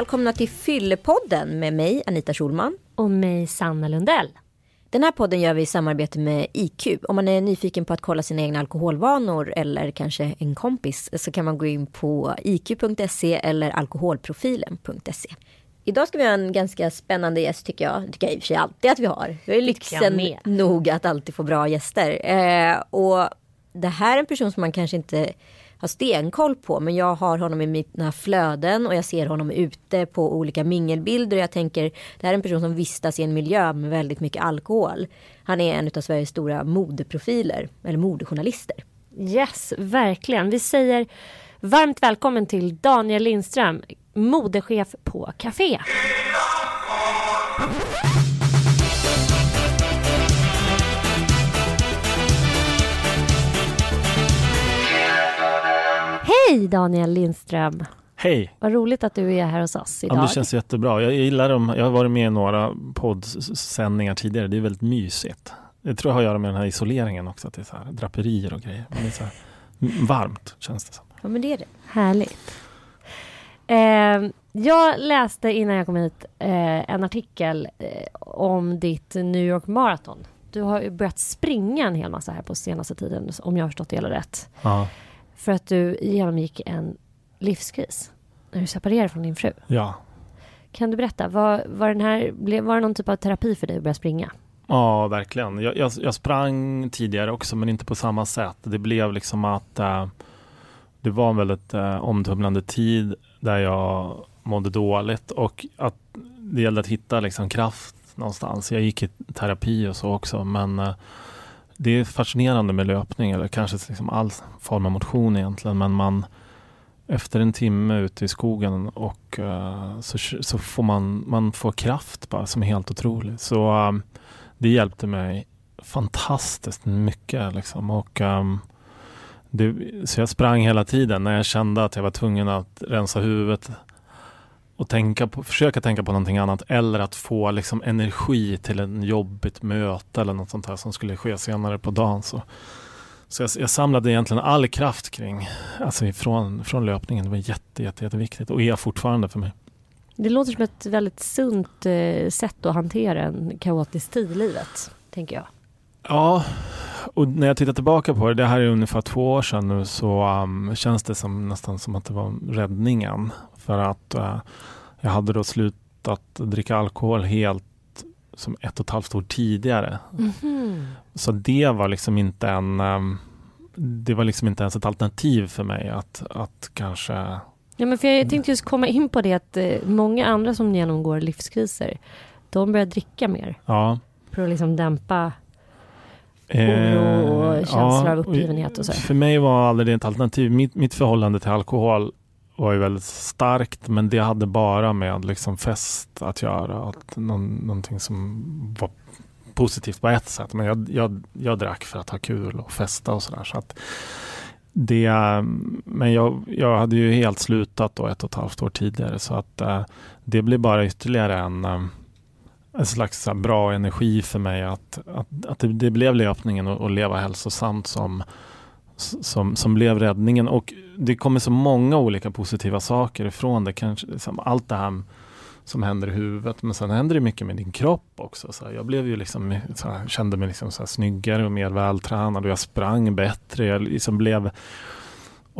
Välkomna till Fyllepodden med mig Anita Schulman. Och mig Sanna Lundell. Den här podden gör vi i samarbete med IQ. Om man är nyfiken på att kolla sina egna alkoholvanor eller kanske en kompis så kan man gå in på iq.se eller alkoholprofilen.se. Idag ska vi ha en ganska spännande gäst tycker jag. Det tycker jag i och för sig alltid att vi har. Vi har lyxen nog att alltid få bra gäster. Eh, och det här är en person som man kanske inte har stenkoll på. Men jag har honom i mina flöden och jag ser honom ute på olika mingelbilder. Och jag tänker, det här är en person som vistas i en miljö med väldigt mycket alkohol. Han är en av Sveriges stora modeprofiler, eller modejournalister. Yes, verkligen. Vi säger varmt välkommen till Daniel Lindström, modechef på Café. Hej Daniel Lindström! Hej! Vad roligt att du är här hos oss idag. Ja, det känns jättebra. Jag gillar dem. Jag har varit med i några poddsändningar tidigare. Det är väldigt mysigt. Det tror jag har att göra med den här isoleringen också. Att det är så här draperier och grejer. Men det är så här varmt känns det som. Ja, men det är det. Härligt. Eh, jag läste innan jag kom hit eh, en artikel eh, om ditt New York Marathon. Du har ju börjat springa en hel massa här på senaste tiden, om jag har förstått det hela rätt. Ja. För att du genomgick en livskris när du separerade från din fru. Ja. Kan du berätta, var, var, den här, var det någon typ av terapi för dig att börja springa? Ja, verkligen. Jag, jag, jag sprang tidigare också, men inte på samma sätt. Det blev liksom att äh, det var en väldigt äh, omtumlande tid där jag mådde dåligt och att det gällde att hitta liksom kraft någonstans. Jag gick i terapi och så också, men äh, det är fascinerande med löpning eller kanske liksom all form av motion egentligen. Men man efter en timme ute i skogen och uh, så, så får man, man får kraft bara som är helt otrolig. Så um, det hjälpte mig fantastiskt mycket liksom. Och, um, det, så jag sprang hela tiden när jag kände att jag var tvungen att rensa huvudet och tänka på, försöka tänka på någonting annat eller att få liksom energi till en jobbigt möte eller något sånt här som skulle ske senare på dagen. Så, så jag, jag samlade egentligen all kraft kring, alltså ifrån, från löpningen. Det var jätte, jätte, jätteviktigt och är fortfarande för mig. Det låter som ett väldigt sunt eh, sätt att hantera en kaotisk tid i livet, tänker jag. Ja, och när jag tittar tillbaka på det, det här är ungefär två år sedan nu, så um, känns det som, nästan som att det var räddningen. För att uh, jag hade då slutat dricka alkohol helt som ett och ett halvt år tidigare. Mm -hmm. Så det var liksom inte en um, det var liksom inte ens ett alternativ för mig att, att kanske Ja, men för jag tänkte just komma in på det att eh, många andra som genomgår livskriser, de börjar dricka mer. Ja. För att liksom dämpa oro och Eh, känslor ja, av uppgivenhet och så. För mig var aldrig det ett alternativ. Mitt, mitt förhållande till alkohol var ju väldigt starkt men det hade bara med liksom fest att göra. Att någon, någonting som var positivt på ett sätt. Men jag, jag, jag drack för att ha kul och festa och sådär. Så att det, men jag, jag hade ju helt slutat då ett och ett halvt år tidigare så att uh, det blev bara ytterligare en, uh, en slags bra energi för mig att, att, att det, det blev löpningen och, och leva hälsosamt som, som, som blev räddningen. Och det kommer så många olika positiva saker ifrån det. Kanske, liksom, allt det här som händer i huvudet. Men sen händer det mycket med din kropp också. Så jag blev ju liksom, så här, kände mig liksom så här snyggare och mer vältränad och jag sprang bättre. Jag liksom blev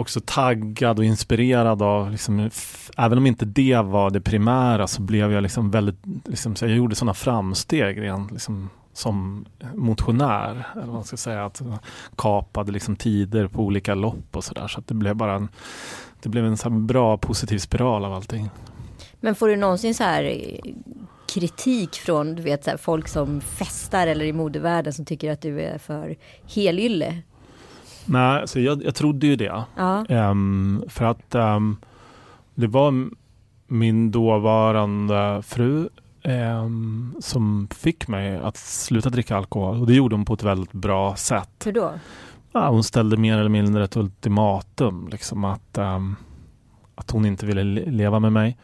också taggad och inspirerad av, liksom, även om inte det var det primära så blev jag liksom väldigt, liksom, så jag gjorde sådana framsteg rent liksom, som motionär. Eller vad man ska säga, att kapade liksom tider på olika lopp och sådär. Så att det blev bara en, det blev en så bra positiv spiral av allting. Men får du någonsin så här kritik från du vet, så här, folk som festar eller i modevärlden som tycker att du är för helylle? Nej, alltså jag, jag trodde ju det. Ja. Um, för att um, det var min dåvarande fru um, som fick mig att sluta dricka alkohol. Och det gjorde hon på ett väldigt bra sätt. Hur då? Ja, hon ställde mer eller mindre ett ultimatum. Liksom att, att hon inte ville leva med mig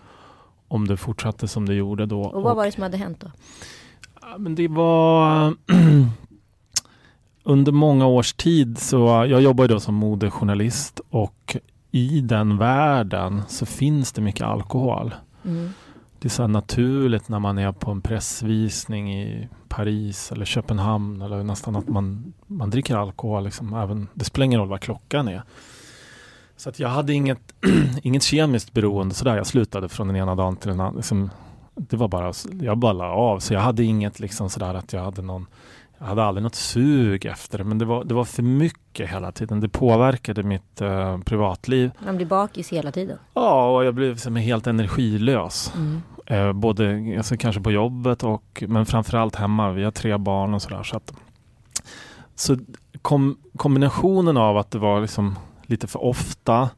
om det fortsatte som det gjorde då. Och vad var det som hade hänt då? Men det var under många års tid så jag jobbar då som modejournalist och i den världen så finns det mycket alkohol. Mm. Det är så här naturligt när man är på en pressvisning i Paris eller Köpenhamn eller nästan att man, man dricker alkohol. Liksom, även, det spelar ingen roll vad klockan är. Så att jag hade inget, inget kemiskt beroende sådär. Jag slutade från den ena dagen till den andra. Liksom, det var bara, jag bara la av. Så jag hade inget liksom sådär att jag hade någon jag hade aldrig något sug efter det, men det var, det var för mycket hela tiden. Det påverkade mitt uh, privatliv. Man blir bakis hela tiden? Ja, och jag blev liksom helt energilös. Mm. Uh, både alltså, kanske på jobbet och men framförallt hemma. Vi har tre barn och sådär. Så, att, så kom, kombinationen av att det var liksom lite för ofta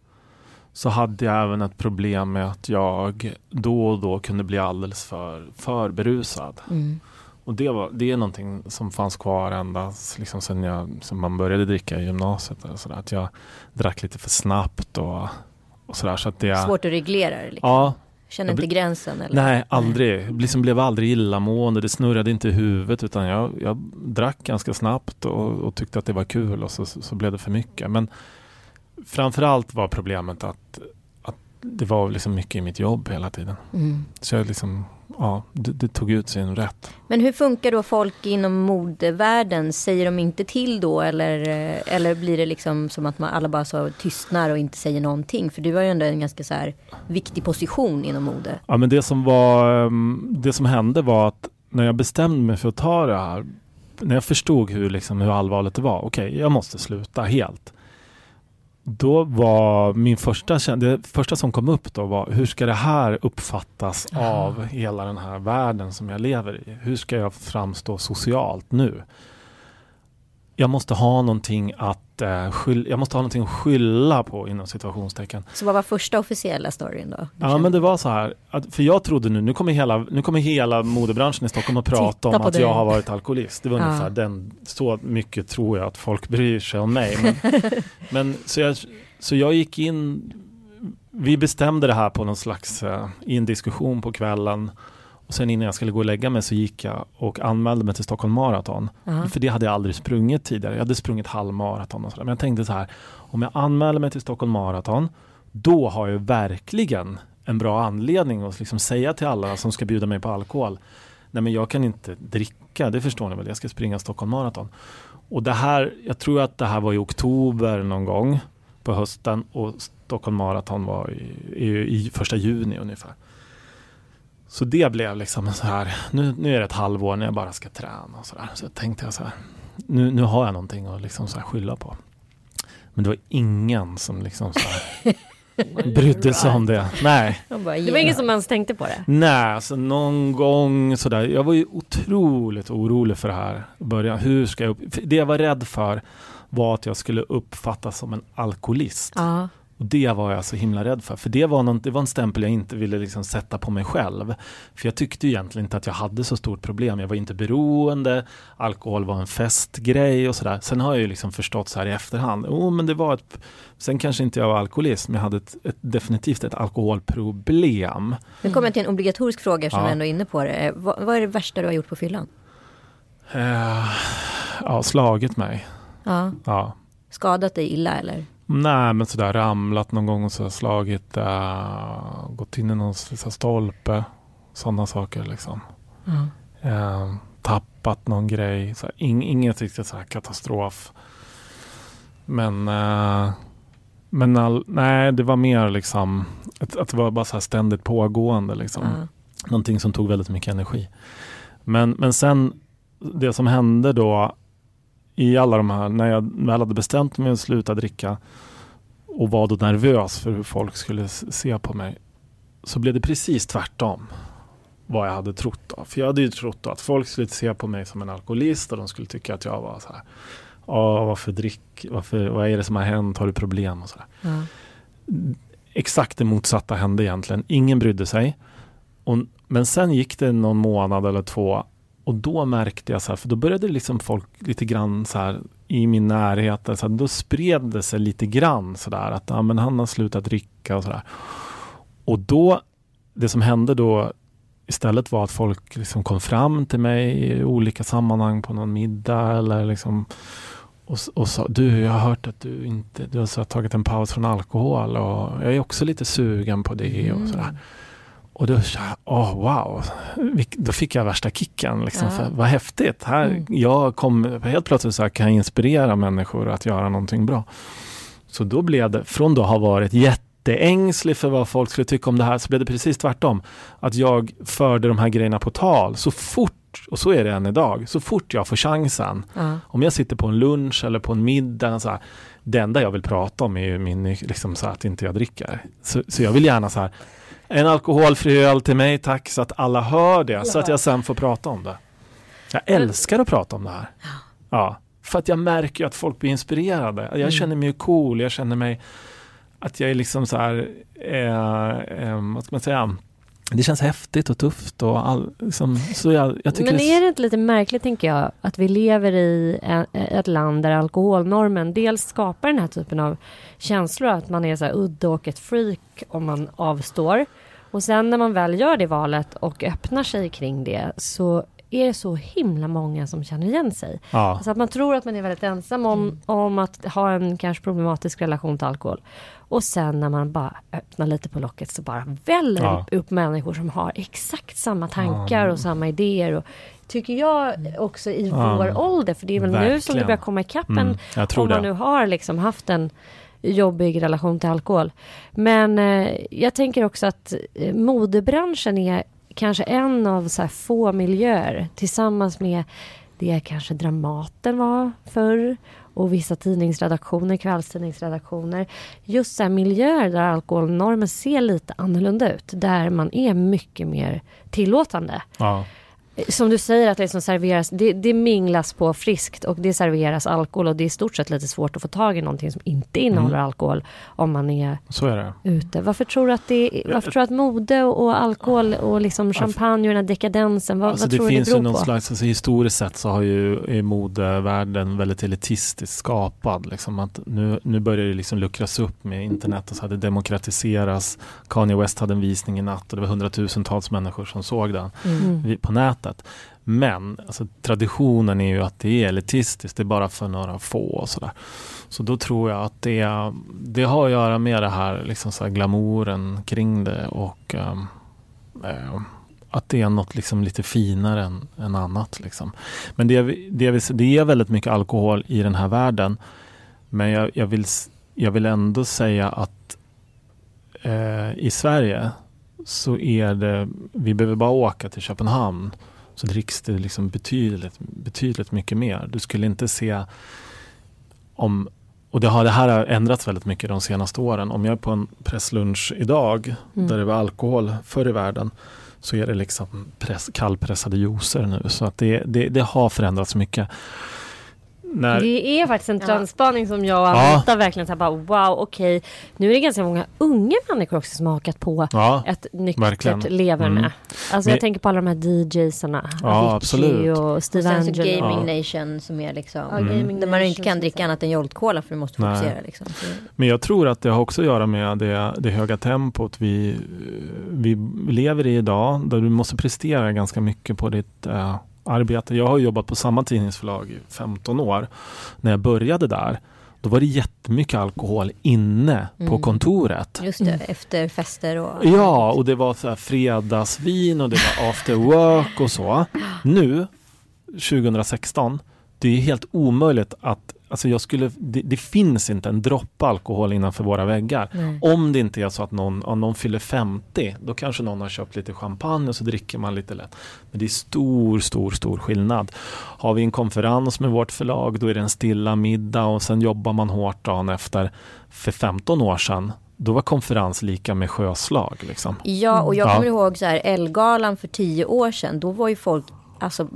så hade jag även ett problem med att jag då och då kunde bli alldeles för, för berusad. Mm. Och det, var, det är någonting som fanns kvar ända liksom sen jag, sen man började dricka i gymnasiet. Och så där, att jag drack lite för snabbt och, och sådär. Så att det, Svårt att reglera det? Liksom. Ja. Känner inte gränsen? Eller? Nej, aldrig. Jag liksom blev aldrig illamående. Det snurrade inte i huvudet utan jag, jag drack ganska snabbt och, och tyckte att det var kul och så, så, så blev det för mycket. Men framförallt var problemet att, att det var liksom mycket i mitt jobb hela tiden. Mm. Så jag liksom ja, det, det, tog ut sin rätt. Men hur funkar då folk inom modevärlden? Säger de inte till då eller, eller blir det liksom som att man alla bara så tystnar och inte säger någonting? För du har ju ändå en ganska så här viktig position inom mode. Ja, men det som var ehm, det som hände var att när jag bestämde mig för att ta det här, när jag förstod hur, liksom, hur allvarligt det var, okej, okay, jag måste sluta helt då var min första, det första som kom upp då var hur ska det här uppfattas av hela den här världen som jag lever i? Hur ska jag framstå socialt nu? Jag måste ha någonting att eh, skyll, jag måste ha någonting att skylla på inom situationstecken. Så vad var första officiella storyn då? Ja men det var så här, att, för jag trodde nu, nu kommer hela, nu kommer hela modebranschen i Stockholm att prata om att det. jag har varit alkoholist. Det var ja. ungefär den, så mycket tror jag att folk bryr sig om mig. Men, men så, jag, så jag gick in, vi bestämde det här på någon slags, uh, i en diskussion på kvällen. Och sen innan jag skulle gå och lägga mig så gick jag och anmälde mig till Stockholm Marathon. Uh-huh. För det hade jag aldrig sprungit tidigare. Jag hade sprungit halvmaraton och sådär. Men jag tänkte så här, om jag anmäler mig till Stockholm Marathon, då har jag verkligen en bra anledning att liksom säga till alla som ska bjuda mig på alkohol. Nej men jag kan inte dricka, det förstår ni väl, jag ska springa Stockholm Marathon. Och det här, jag tror att det här var i oktober någon gång på hösten och Stockholm Marathon var i, i, i första juni ungefär. Så det blev liksom så här, nu, nu är det ett halvår när jag bara ska träna och så där. Så tänkte jag så här, nu, nu har jag någonting att liksom så här skylla på. Men det var ingen som liksom så här brydde sig om det. Nej. Det var ingen som ens tänkte på det? Nej, alltså någon gång sådär. Jag var ju otroligt orolig för det här. Börja, hur ska jag upp? Det jag var rädd för var att jag skulle uppfattas som en alkoholist. Ja. Och det var jag så himla rädd för. För det var, någon, det var en stämpel jag inte ville liksom sätta på mig själv. För jag tyckte egentligen inte att jag hade så stort problem. Jag var inte beroende, alkohol var en festgrej och sådär. Sen har jag ju liksom förstått så här i efterhand. Oh, men det var ett, sen kanske inte jag var alkoholist, men jag hade ett, ett, definitivt ett alkoholproblem. Nu kommer jag till en obligatorisk fråga som ja. jag ändå är inne på det. Vad, vad, är det värsta du har gjort på fyllan? Uh, ja, slagit mig. Ja. ja. Skadat dig illa eller? Nej, men sådär ramlat någon gång och så slagit, uh, gått in i någon så stolpe. Sådana saker liksom. Mm. Uh, tappat någon grej. Så in, inget riktigt så katastrof. Men, uh, men all, nej, det var mer liksom att, att det var bara så ständigt pågående. Liksom. Mm. Någonting som tog väldigt mycket energi. Men, men sen det som hände då i alla de här, när jag väl hade bestämt mig att sluta dricka och var då nervös för hur folk skulle se på mig, så blev det precis tvärtom vad jag hade trott. Då. För jag hade ju trott att folk skulle se på mig som en alkoholist och de skulle tycka att jag var så här, varför drick, varför, vad är det som har hänt, har du problem och så mm. Exakt det motsatta hände egentligen. Ingen brydde sig. Och, men sen gick det någon månad eller två och då märkte jag så här, för då började liksom folk lite grann så här i min närhet, så här, då spred det sig lite grann så där att ja, men han har slutat dricka och sådär. Och då, det som hände då istället var att folk liksom kom fram till mig i olika sammanhang på någon middag eller liksom och, och sa du, jag har hört att du inte du har tagit en paus från alkohol och jag är också lite sugen på det och mm. sådär. Och då, oh, wow, då fick jag värsta kicken. Liksom, Ja. för, vad häftigt. Här, Mm. Jag kom helt plötsligt så här, kan jag inspirera människor att göra någonting bra. Så då blev det, från då ha varit jätteängslig för vad folk skulle tycka om det här, så blev det precis tvärtom. Att jag förde de här grejerna på tal så fort, och så är det än idag, så fort jag får chansen. Ja. Om jag sitter på en lunch eller på en middag, så här, det enda jag vill prata om är ju min, liksom så här, att inte jag dricker. Så, så jag vill gärna så här, en alkoholfri öl till mig tack, så att alla hör det, så att jag sen får prata om det. Jag älskar att prata om det här. Ja, för att jag märker att folk blir inspirerade. Jag Mm. känner mig ju cool, jag känner mig att jag är liksom så här, eh, eh, vad ska man säga, det känns häftigt och tufft och all, liksom, så jag, jag tycker Men är det inte lite märkligt, tänker jag, att vi lever i ett land där alkoholnormen dels skapar den här typen av känslor, att man är så här udda och ett freak om man avstår. Och sen när man väl gör det valet och öppnar sig kring det så är det så himla många som känner igen sig. ja, Alltså att man tror att man är väldigt ensam om, om att ha en kanske problematisk relation till alkohol. Och sen när man bara öppnar lite på locket så bara väller Ja. upp människor som har exakt samma tankar Ja. och samma idéer. Och, tycker jag också i Ja. vår ålder, för det är väl nu som det Verkligen. börjar komma ikapp mm, jag tror om man det. nu har liksom haft en jobbig relation till alkohol. Men eh, jag tänker också att eh, modebranschen är kanske en av så här få miljöer tillsammans med det kanske Dramaten var förr och vissa tidningsredaktioner, kvällstidningsredaktioner. Just så här miljöer där alkoholnormen ser lite annorlunda ut. Där man är mycket mer tillåtande. Ja. Som du säger att det som serveras, det, det minglas på friskt och det serveras alkohol och det är i stort sett lite svårt att få tag i någonting som inte innehåller Mm. alkohol om man är Så är det. ute. Varför tror du att det varför tror du att mode och, alkohol och liksom champagne och den här dekadensen, vad, Alltså vad det tror du det finns ju beror någon på? slags, alltså historiskt sett så har ju är modevärlden väldigt elitistiskt skapad. Liksom att nu, nu börjar det liksom luckras upp med internet och så hade demokratiseras. Kanye West hade en visning i natt och det var hundratusentals människor som såg den Mm. på nätet. Men alltså, traditionen är ju att det är elitistiskt, det är bara för några få och sådär. Så då tror jag att det, det har att göra med det här, liksom så här glamouren kring det och ehm, eh, att det är något liksom lite finare än, än annat. Liksom. Men det, det, det är väldigt mycket alkohol i den här världen. Men jag, jag, vill, jag vill ändå säga att eh, i Sverige så är det, vi behöver bara åka till Köpenhamn så dricks det liksom betydligt, betydligt mycket mer. Du skulle inte se om, och det, har, det här har ändrats väldigt mycket de senaste åren. Om jag är på en presslunch idag Mm. där det var alkohol förr i världen så är det liksom press, kallpressade juicer nu. Så att det, det, det har förändrats mycket. När, Det är faktiskt en Ja. trendspaning som jag och Ja. Anita verkligen så här bara wow okej. Nu är det ganska många unga människor också som har hakat på ja, ett nyktert leverne. Mm. Alltså Men- jag tänker på alla de här DJsarna. Ja, Avicii absolut. och Och Steve sen så Angelo. Gaming Ja. Nation som är liksom, Ja, Mm. Gaming där man inte kan dricka annat än Jolt Cola för du måste Nej. fokusera. Liksom. Så- Men jag tror att det har också att göra med det, det höga tempot vi, vi lever i idag. Där du måste prestera ganska mycket på ditt eh, arbete. Jag har jobbat på samma tidningsförlag i 15 år. När jag började där, då var det jättemycket alkohol inne på Mm. kontoret. Just det, Mm. efter fester och... Ja, och det var så här fredagsvin och det var after work och så. Nu, 2016, det är helt omöjligt att Alltså jag skulle, det, det finns inte en droppe alkohol innanför våra väggar. Nej. Om det inte är så att någon, om någon fyller 50, då kanske någon har köpt lite champagne och så dricker man lite lätt. Men det är stor, stor, stor skillnad. Har vi en konferens med vårt förlag, då är det en stilla middag och sen jobbar man hårt dagen efter. För 15 år sedan, då var konferens lika med sjöslag. Liksom. Ja, och jag Ja. kommer ihåg så här Elgalan för tio år sedan. Då var ju folk alltså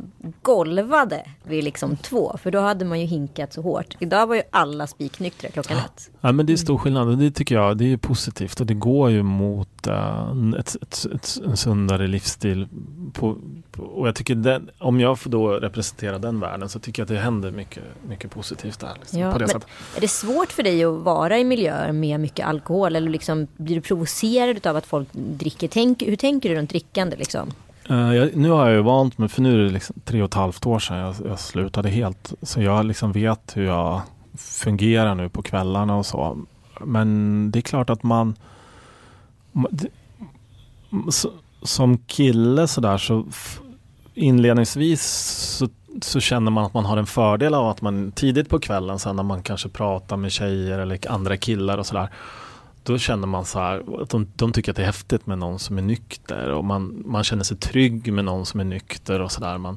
golvade vid liksom två. För då hade man ju hinkat så hårt. Idag var ju alla spiknyktra klockan ett. Ja, men det är stor skillnad och det tycker jag det är positivt och det går ju mot eh, ett, ett, ett, en sundare livsstil. På, på, och jag tycker den, om jag får då representera den världen så tycker jag att det händer mycket, mycket positivt där. Liksom, Ja, på det sättet. Är det svårt för dig att vara i miljöer med mycket alkohol? Eller liksom, blir du provocerad av att folk dricker? Tänk, hur tänker du runt drickande? Liksom? Uh, jag, nu har jag ju vant mig, för nu är det liksom tre och ett halvt år sedan jag, jag slutade helt. Så jag liksom vet hur jag fungerar nu på kvällarna och så. Men det är klart att man... det- så, som kille sådär så inledningsvis så, så, känner man att man har en fördel av att man tidigt på kvällen sen när man kanske pratar med tjejer eller andra killar och sådär då känner man så här, att de, de, tycker att det är häftigt med någon som är nykter och man, man känner sig trygg med någon som är nykter och sådär.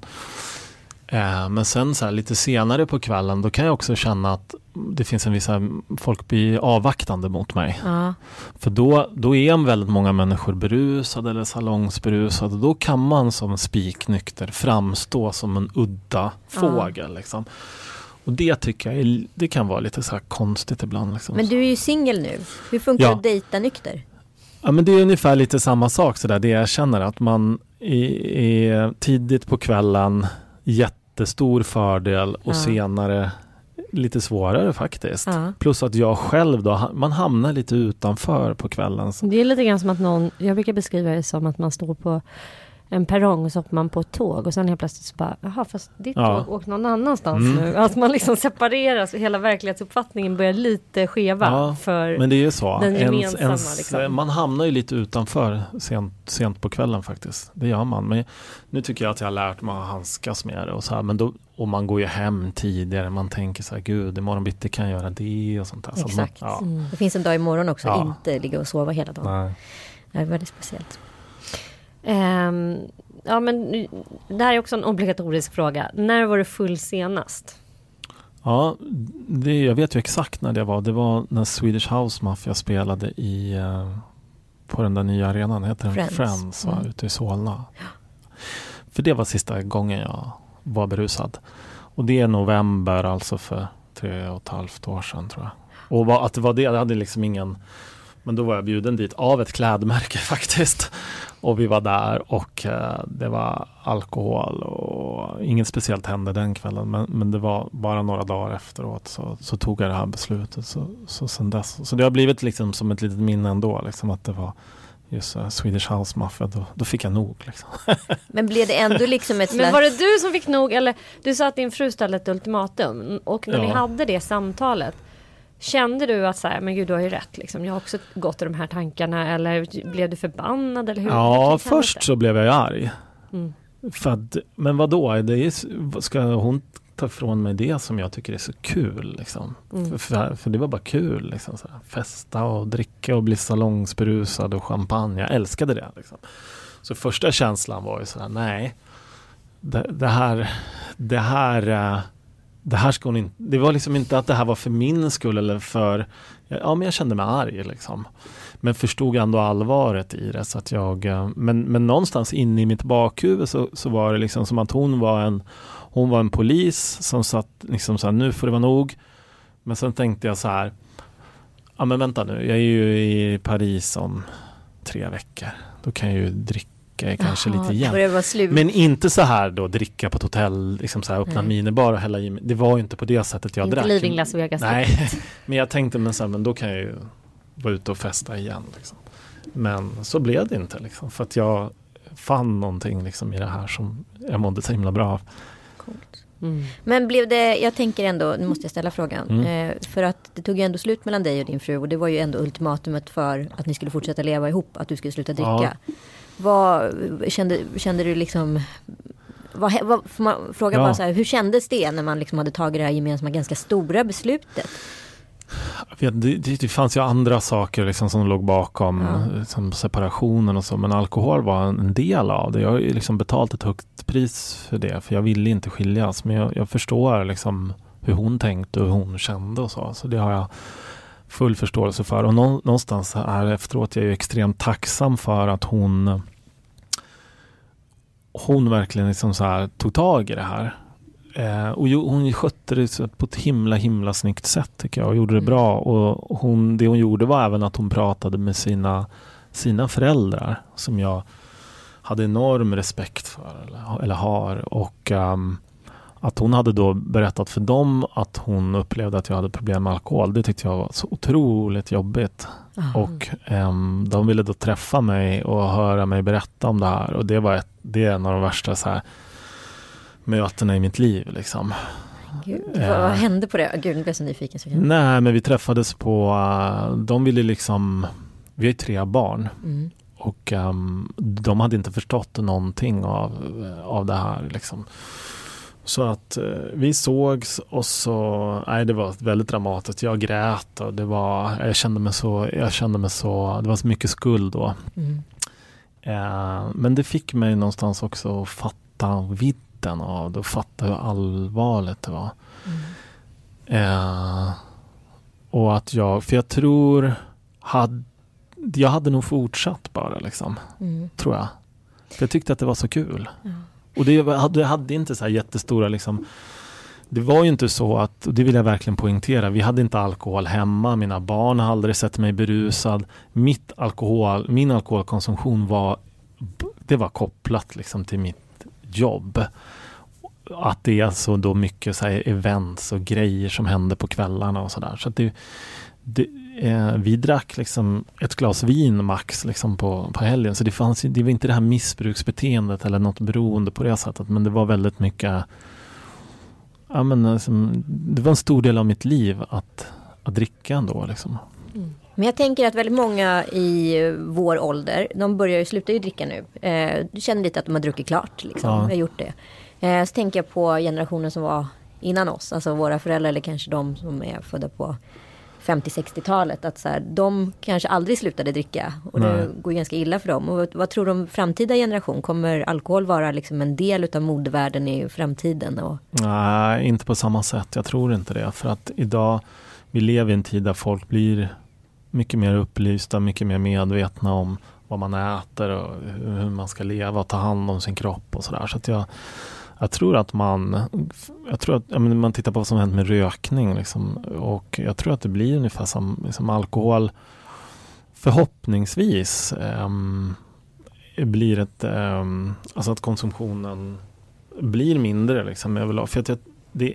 Eh, men sen så här, lite senare på kvällen då kan jag också känna att det finns en viss, folk blir avvaktande mot mig. Ja. För då, då är väldigt många människor berusade eller salongsberusade. Då kan man som spiknykter framstå som en udda fågel. Ja. Liksom. Och det tycker jag är, det kan vara lite så konstigt ibland. Liksom. Men du är ju singel nu. Hur funkar ja. det att dejta nykter? Ja men det är ungefär lite samma sak så där. Det jag känner att man är tidigt på kvällen jättestor fördel och ja. senare lite svårare faktiskt. Ja. Plus att jag själv då, man hamnar lite utanför på kvällen. Det är lite grann som att någon, jag brukar beskriva det som att man står på en perrong och så hoppar man på ett tåg och sen helt plötsligt så bara, jaha fast ditt ja. tåg åker någon annanstans mm. nu. Att man liksom separeras och hela verklighetsuppfattningen börjar lite skeva ja, för men det är ju så. den gemensamma. Ens, liksom. Man hamnar ju lite utanför sent, sent på kvällen faktiskt. Det gör man. Men nu tycker jag att jag har lärt mig att handskas med det och så här, men då, och man går ju hem tidigare. Man tänker så här, gud imorgon bitti kan jag göra det och sånt där. Exakt. Så man, ja. mm. Det finns en dag imorgon också, ja. inte ligga och sova hela dagen. Nej. Det är väldigt speciellt. Um, ja, men det här är också en obligatorisk fråga. När var du full senast? Ja, det, jag vet ju exakt när det var. Det var när Swedish House Mafia spelade i uh, på den där nya arenan, heter den Friends, Friends va, mm. ute i Solna. Ja. För det var sista gången jag var berusad. Och det är november, alltså för tre och ett halvt år sedan tror jag. Och att det var det, jag hade liksom ingen men då var jag bjuden dit av ett klädmärke faktiskt. Och vi var där och eh, det var alkohol och inget speciellt hände den kvällen. Men, men det var bara några dagar efteråt så, så tog jag det här beslutet. Så, så, sen dess. så det har blivit liksom som ett litet minne ändå. Liksom att det var just uh, Swedish House Mafia, då, då fick jag nog. Liksom. men blev det ändå liksom ett slags... Men var det du som fick nog eller du sa att din fru ställde ett ultimatum och när ja. ni hade det samtalet Kände du att så här, men gud du har ju rätt liksom. Jag har också gått i de här tankarna eller blev du förbannad eller hur? Ja, först så blev jag arg. Mm. För att, men vadå, det är, ska hon ta ifrån mig det som jag tycker är så kul liksom? Mm. För, för, för, det var bara kul liksom. Så här, festa och dricka och bli salongsberusad och champagne. Jag älskade det liksom. Så första känslan var ju sådär, nej. Det, det här, det här uh, det här ska hon inte, det var liksom inte att det här var för min skull eller för, ja men jag kände mig arg liksom. Men förstod ändå allvaret i det så att jag, eh, men, men någonstans inne i mitt bakhuvud så, så var det liksom som att hon var en, hon var en polis som satt liksom så här, nu får det vara nog. Men sen tänkte jag så här, ja men vänta nu, jag är ju i Paris om tre veckor. Då kan jag ju dricka dricka kanske Aha, lite igen. Men inte så här då dricka på ett hotell, liksom så här, öppna Nej. minibar och hälla i. Det var ju inte på det sättet jag inte drack. Living Las Vegas. Nej, men jag tänkte men, så här, men då kan jag ju vara ute och festa igen. Liksom. Men så blev det inte liksom, för att jag fann någonting liksom, i det här som jag mådde så himla bra av. Mm. Men blev det, jag tänker ändå, nu måste jag ställa frågan. Mm. Eh, för att det tog ju ändå slut mellan dig och din fru och det var ju ändå ultimatumet för att ni skulle fortsätta leva ihop, att du skulle sluta dricka. Ja. Vad kände, kände du liksom vad, vad, man fråga ja. bara så här, hur kändes det när man liksom hade tagit det här gemensamma ganska stora beslutet? Vet, det, det, fanns ju andra saker liksom som låg bakom ja. som separationen och så men alkohol var en del av det. Jag har ju liksom betalt ett högt pris för det för jag ville inte skiljas men jag, jag förstår liksom hur hon tänkte och hur hon kände och så. Så det har jag full förståelse för. Och någonstans här efteråt är jag extremt tacksam för att hon hon verkligen liksom så här tog tag i det här. Eh, och hon skötte det på ett himla himla snyggt sätt tycker jag och gjorde det mm. bra. Och hon, det hon gjorde var även att hon pratade med sina, sina föräldrar som jag hade enorm respekt för eller, eller har. Och um, att hon hade då berättat för dem att hon upplevde att jag hade problem med alkohol. Det tyckte jag var så otroligt jobbigt. Aha. Och um, de ville då träffa mig och höra mig berätta om det här. Och det var ett, det är en av de värsta så här, mötena i mitt liv. Liksom. Gud, uh, vad hände på det? Gud, nu blev jag så nyfiken. Så nej, men vi träffades på, uh, de ville liksom, vi har ju tre barn. Mm. och um, de hade inte förstått någonting av, av det här. Liksom. Så att uh, vi sågs och så, nej det var väldigt dramatiskt. Jag grät och det var, jag kände mig så, jag kände mig så, det var så mycket skuld då. Mm. Uh, men det fick mig någonstans också att fatta vidden av det och fatta hur allvarligt det var. Mm. Uh, och att jag, för jag tror, hade, jag hade nog fortsatt bara liksom. Mm. Tror jag. För jag tyckte att det var så kul. Mm. Och det hade, hade inte så här jättestora liksom det var ju inte så att, och det vill jag verkligen poängtera, vi hade inte alkohol hemma, mina barn har aldrig sett mig berusad. Mitt alkohol, min alkoholkonsumtion var, det var kopplat liksom till mitt jobb. Att det är alltså då mycket så events och grejer som händer på kvällarna och sådär. Så, det, det, eh, vi drack liksom ett glas vin max liksom på, på helgen. Så det, fanns, det var inte det här missbruksbeteendet eller något beroende på det sättet. Men det var väldigt mycket ja, men, liksom, Det var en stor del av mitt liv att, att dricka ändå. Liksom. Mm. Men jag tänker att väldigt många i vår ålder, de börjar ju sluta ju dricka nu. Eh, du känner lite att de har druckit klart, liksom. Ja. har gjort det. Eh, så tänker jag på generationen som var innan oss, alltså våra föräldrar eller kanske de som är födda på 50-60-talet. Att så här, de kanske aldrig slutade dricka och Nej. det går ganska illa för dem. Och vad tror du om framtida generation? Kommer alkohol vara liksom en del av modevärlden i framtiden? Och... Nej, inte på samma sätt. Jag tror inte det. För att idag, vi lever i en tid där folk blir mycket mer upplysta, mycket mer medvetna om vad man äter och hur man ska leva och ta hand om sin kropp och sådär. Så att jag, jag tror att man, jag tror att, jag menar, man tittar på vad som hänt med rökning liksom, och jag tror att det blir ungefär som liksom alkohol förhoppningsvis um, blir ett, um, alltså att konsumtionen blir mindre liksom överlag. För att jag, det,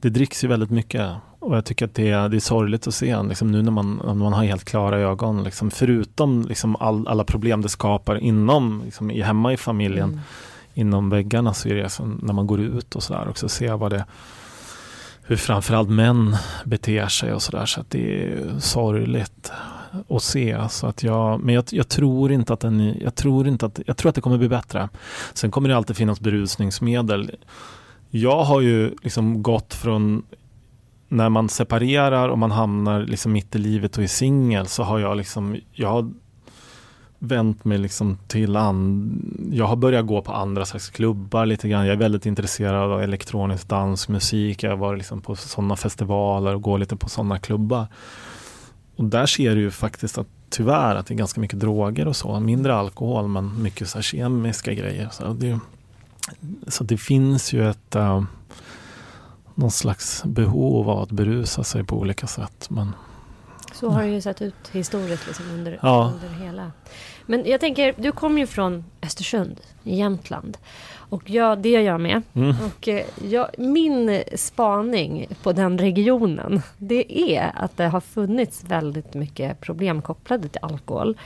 det dricks ju väldigt mycket och jag tycker att det, är, det är sorgligt att se liksom, nu när man, när man har helt klara ögon. Liksom, förutom liksom, all, alla problem det skapar inom, liksom, hemma i familjen. Mm inom väggarna så är det som när man går ut och sådär också se vad det hur framförallt män beter sig och sådär så att det är sorgligt att se. Så att jag, men jag, jag, tror inte att den, jag tror inte att, jag tror att det kommer bli bättre. Sen kommer det alltid finnas berusningsmedel. Jag har ju liksom gått från när man separerar och man hamnar liksom mitt i livet och är singel så har jag liksom, jag har vänt mig liksom till an... Jag har börjat gå på andra slags klubbar lite grann. Jag är väldigt intresserad av elektronisk dansmusik. Jag har varit liksom på sådana festivaler och går lite på sådana klubbar. Och där ser du ju faktiskt att tyvärr att det är ganska mycket droger och så. Mindre alkohol men mycket så kemiska grejer. Så det, så det finns ju ett äh, någon slags behov av att berusa sig på olika sätt. Men så har det ju sett ut historiskt liksom under, ja. under hela. Men jag tänker, du kommer ju från Östersund i Jämtland. Och jag, det gör jag med. Mm. Och eh, jag, min spaning på den regionen, det är att det har funnits väldigt mycket problem kopplade till alkohol.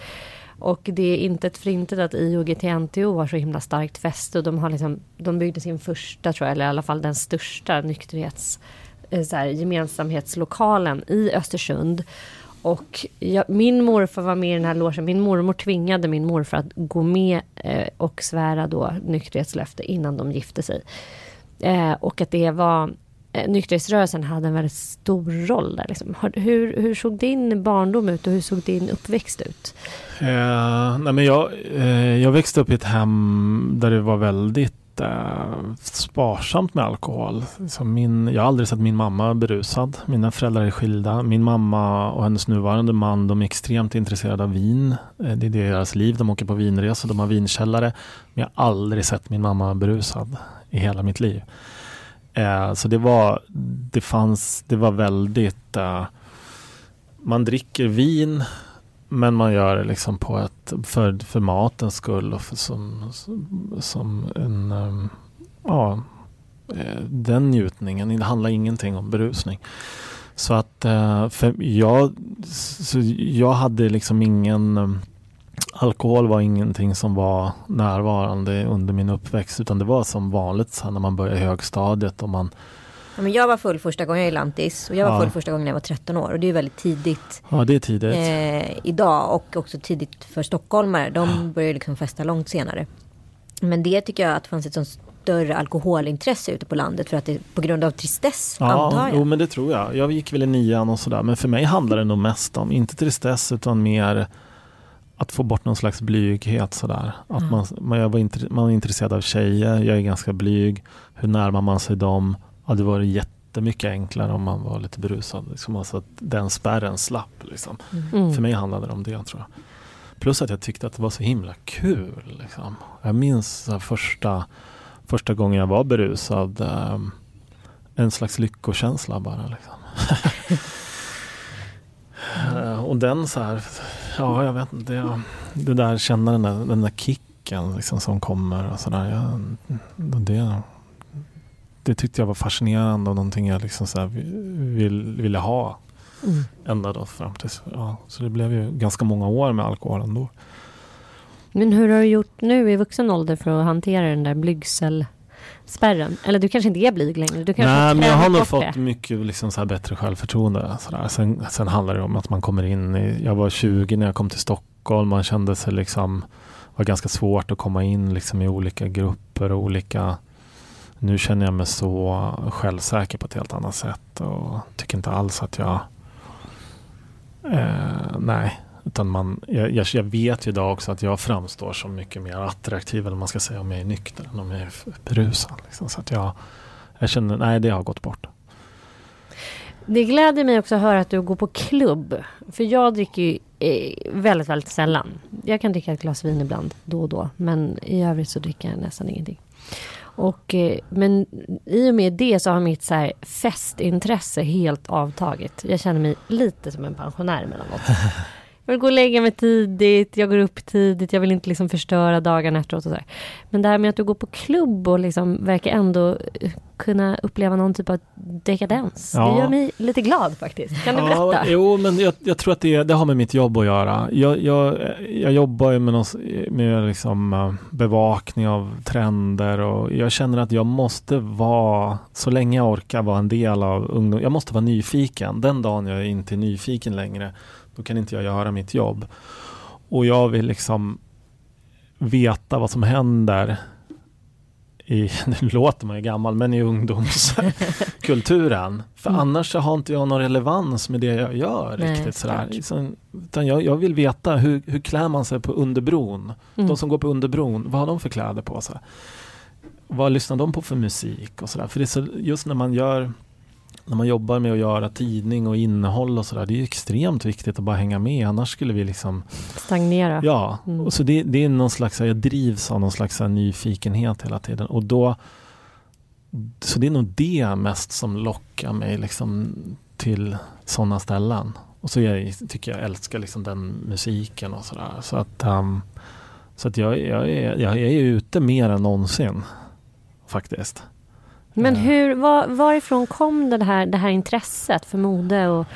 Och det är inte ett förintet att IOGT-NTO har så himla starkt fäste. Och de, har liksom, de byggde sin första, tror jag, eller i alla fall den största nykterhets eh, så här, gemensamhetslokalen i Östersund. Och jag, min morfar var med i den här logen. Min mormor tvingade min morfar att gå med eh, och svära då nykterhetslöfte innan de gifte sig. Eh, och att det var eh, nykterhetsrörelsen hade en väldigt stor roll där. Liksom. Hur, hur såg din barndom ut och hur såg din uppväxt ut? Eh, nej men jag, eh, jag växte upp i ett hem där det var väldigt sparsamt med alkohol. Så min, jag har aldrig sett min mamma berusad. Mina föräldrar är skilda. Min mamma och hennes nuvarande man de är extremt intresserade av vin. Eh, det är deras liv. De åker på vinresor, de har vinkällare. Men jag har aldrig sett min mamma berusad i hela mitt liv. Eh, så det var, det fanns, det var väldigt eh, man dricker vin men man gör det liksom på ett, för, för matens skull och för, som, som en, um, ja, eh, den njutningen. Det handlar ingenting om berusning. Så att eh, för jag, så jag hade liksom ingen ehm, Alkohol var ingenting som var närvarande under min uppväxt utan det var som vanligt så när man började högstadiet och man Ja, men jag var full första gången i Lantis och jag var Ja. full första gången när jag var 13 år. Och det är väldigt tidigt Ja, det är tidigt. eh, idag och också tidigt för stockholmare. De börjar liksom festa långt senare. Men det tycker jag att det fanns ett sånt större alkoholintresse ute på landet för att det på grund av tristess antar Ja, jag. jo, men det tror jag. Jag gick väl i nian och sådär. Men för mig handlar det nog mest om, inte tristess, utan mer att få bort någon slags blyghet sådär. Att Mm. man, man, jag var man var intresserad av tjejer, jag är ganska blyg. Hur närmar man sig dem? Ja, det var jättemycket enklare om man var lite berusad. Liksom. Alltså att den spärren slapp. Liksom. Mm. För mig handlade det om det tror jag. Plus att jag tyckte att det var så himla kul. Liksom. Jag minns första, första gången jag var berusad. ehm, en slags lyckokänsla bara. Liksom. Eh, och den så här, ja jag vet inte. Det, det där känna den där, den där kicken liksom, som kommer och sådär. Jag, det, det tyckte jag var fascinerande och någonting jag liksom så vill, ville ha Mm. ända då fram tills, ja, så det blev ju ganska många år med alkohol ändå. Men hur har du gjort nu i vuxen ålder för att hantera den där blygselspärren? Eller du kanske inte är blyg längre? Du kanske Nej, men jag har nog fått det. mycket liksom så bättre självförtroende. Så. Sen, sen handlar det om att man kommer in i, jag var 20 när jag kom till Stockholm, man kände sig liksom, var ganska svårt att komma in liksom i olika grupper och olika nu känner jag mig så självsäker på ett helt annat sätt och tycker inte alls att jag eh, nej, utan man, jag, jag, vet ju idag också att jag framstår som mycket mer attraktiv eller vad man ska säga om jag är nykter än om jag är berusad. Liksom. Så att jag, jag känner, nej det har gått bort. Det gläder mig också att höra att du går på klubb. För jag dricker ju eh, väldigt, väldigt sällan. Jag kan dricka ett glas vin ibland, då och då. Men i övrigt så dricker jag nästan ingenting. Och, eh, men i och med det så har mitt så här festintresse helt avtagit. Jag känner mig lite som en pensionär emellanåt. Jag vill gå och lägga mig tidigt, jag går upp tidigt, jag vill inte liksom förstöra dagen efteråt och så här. Men det här med att du går på klubb och liksom verkar ändå eh, kunna uppleva någon typ av dekadens. Ja. Det gör mig lite glad faktiskt. Kan du berätta? Ja, jo, men jag, jag tror att det, det har med mitt jobb att göra. Jag, jag, jag jobbar ju med, någon, med liksom eh, bevakning av trender och jag känner att jag måste vara, så länge jag orkar vara en del av ungdom, jag måste vara nyfiken. Den dagen jag inte är nyfiken längre, då kan inte jag göra mitt jobb. Och jag vill liksom veta vad som händer i, nu låter man ju gammal, men i ungdomskulturen. För Mm. annars så har inte jag någon relevans med det jag gör Nej, riktigt sådär. såklart. Så, utan jag, jag vill veta hur, hur klär man sig på underbron? Mm. De som går på underbron, vad har de för kläder på sig? Vad lyssnar de på för musik och sådär? För det är så, just när man gör när man jobbar med att göra tidning och innehåll och sådär, det är ju extremt viktigt att bara hänga med, annars skulle vi liksom Stagnera. Ja, Mm. och så det, det är någon slags, jag drivs av någon slags nyfikenhet hela tiden och då så det är nog det mest som lockar mig liksom till sådana ställen. Och så jag, tycker jag älskar liksom den musiken och sådär. Så att, um, så att jag, jag, är, jag är ute mer än någonsin faktiskt. Men hur, var, varifrån kom det här, det här intresset för mode och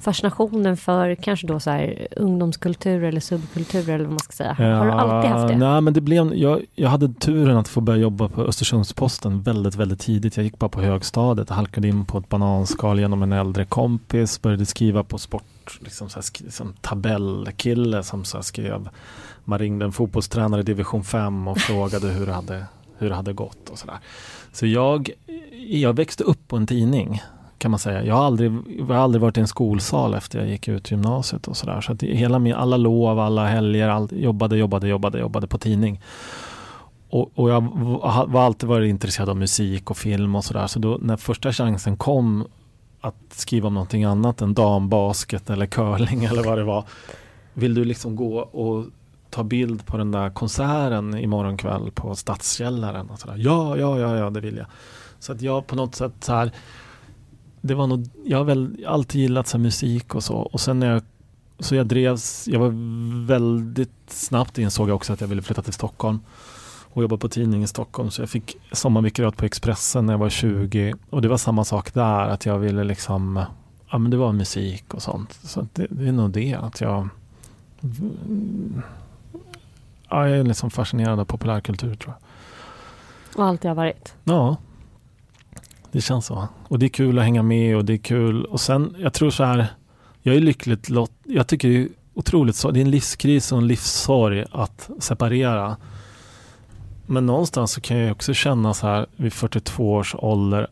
fascinationen för kanske då så här ungdomskultur eller subkultur eller vad man ska säga? Har du alltid haft det? Nej, men det blev, jag, jag hade turen att få börja jobba på Östersundsposten väldigt, väldigt tidigt. Jag gick bara på högstadiet och halkade in på ett bananskal genom en äldre kompis. Började skriva på sport, liksom så här, som tabellkille som så skrev. Man ringde en fotbollstränare i division 5 och frågade hur det hade, hur det hade gått och sådär. Så jag, jag växte upp på en tidning kan man säga. Jag har aldrig, jag har aldrig varit i en skolsal efter jag gick ut gymnasiet och sådär. Så att hela min, alla lov, alla helger, all, jobbade, jobbade, jobbade, jobbade på tidning. Och, och jag har alltid varit intresserad av musik och film och sådär. Så då när första chansen kom att skriva om någonting annat än dambasket eller curling eller vad det var. Vill du liksom gå och ta bild på den där konserten imorgon kväll på Stadskällaren? Och sådär. Ja, ja, ja, ja, det vill jag. Så att jag på något sätt så här det var nog, jag har väl alltid gillat så här musik och så. Och sen när jag, så jag drevs, jag var väldigt snabbt insåg jag också att jag ville flytta till Stockholm. Och jobba på tidning i Stockholm. Så jag fick sommarvikariat på Expressen när jag var 20. Och det var samma sak där, att jag ville liksom, ja men det var musik och sånt. Så det, det är nog det, att jag Ja, jag är liksom fascinerad av populärkultur tror jag. Och alltid har varit. Ja, Det känns så. Och det är kul att hänga med och det är kul. Och sen, jag tror så här, jag är lyckligt lott. Jag tycker det är otroligt så. Det är en livskris och en livssorg att separera. Men någonstans så kan jag också känna så här vid 42 års ålder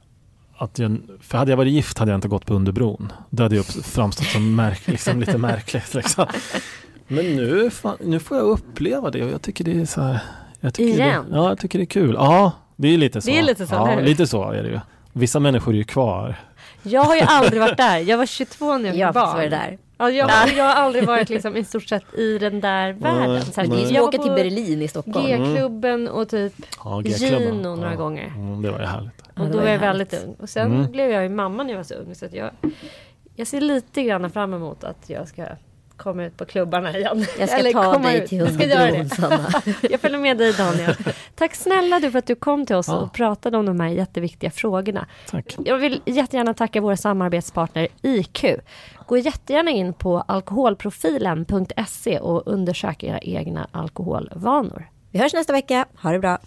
att jag, för hade jag varit gift hade jag inte gått på Underbron. Det hade ju framstått som märk, liksom, lite märkligt. Liksom. Men nu, nu får jag uppleva det och jag tycker det är så här. Jag Igen? Det, ja, jag tycker det är kul. Ja, det är lite så. Det är lite så, ja, lite så är det ju. Vissa människor är ju kvar. Jag har ju aldrig varit där. Jag var 22 när jag jag var barn. där. Ja, jag, jag har aldrig varit liksom i stort sett i den där världen. Så här, som att åka till Berlin i Stockholm. G-klubben och typ ja, Gino några ja. gånger. Mm, det var ju härligt. Och då var jag väldigt ung. Och sen mm. blev jag ju mamma när jag var så ung. Så att jag, jag ser lite grann fram emot att jag ska komma ut på klubbarna igen. Jag ska Eller ta dig ut. till Hundbron, Sanna. jag följer med dig Daniel. Tack snälla du för att du kom till oss ja. och pratade om de här jätteviktiga frågorna. Tack. Jag vill jättegärna tacka våra samarbetspartner IQ. Gå jättegärna in på alkoholprofilen.se och undersök era egna alkoholvanor. Vi hörs nästa vecka. Ha det bra.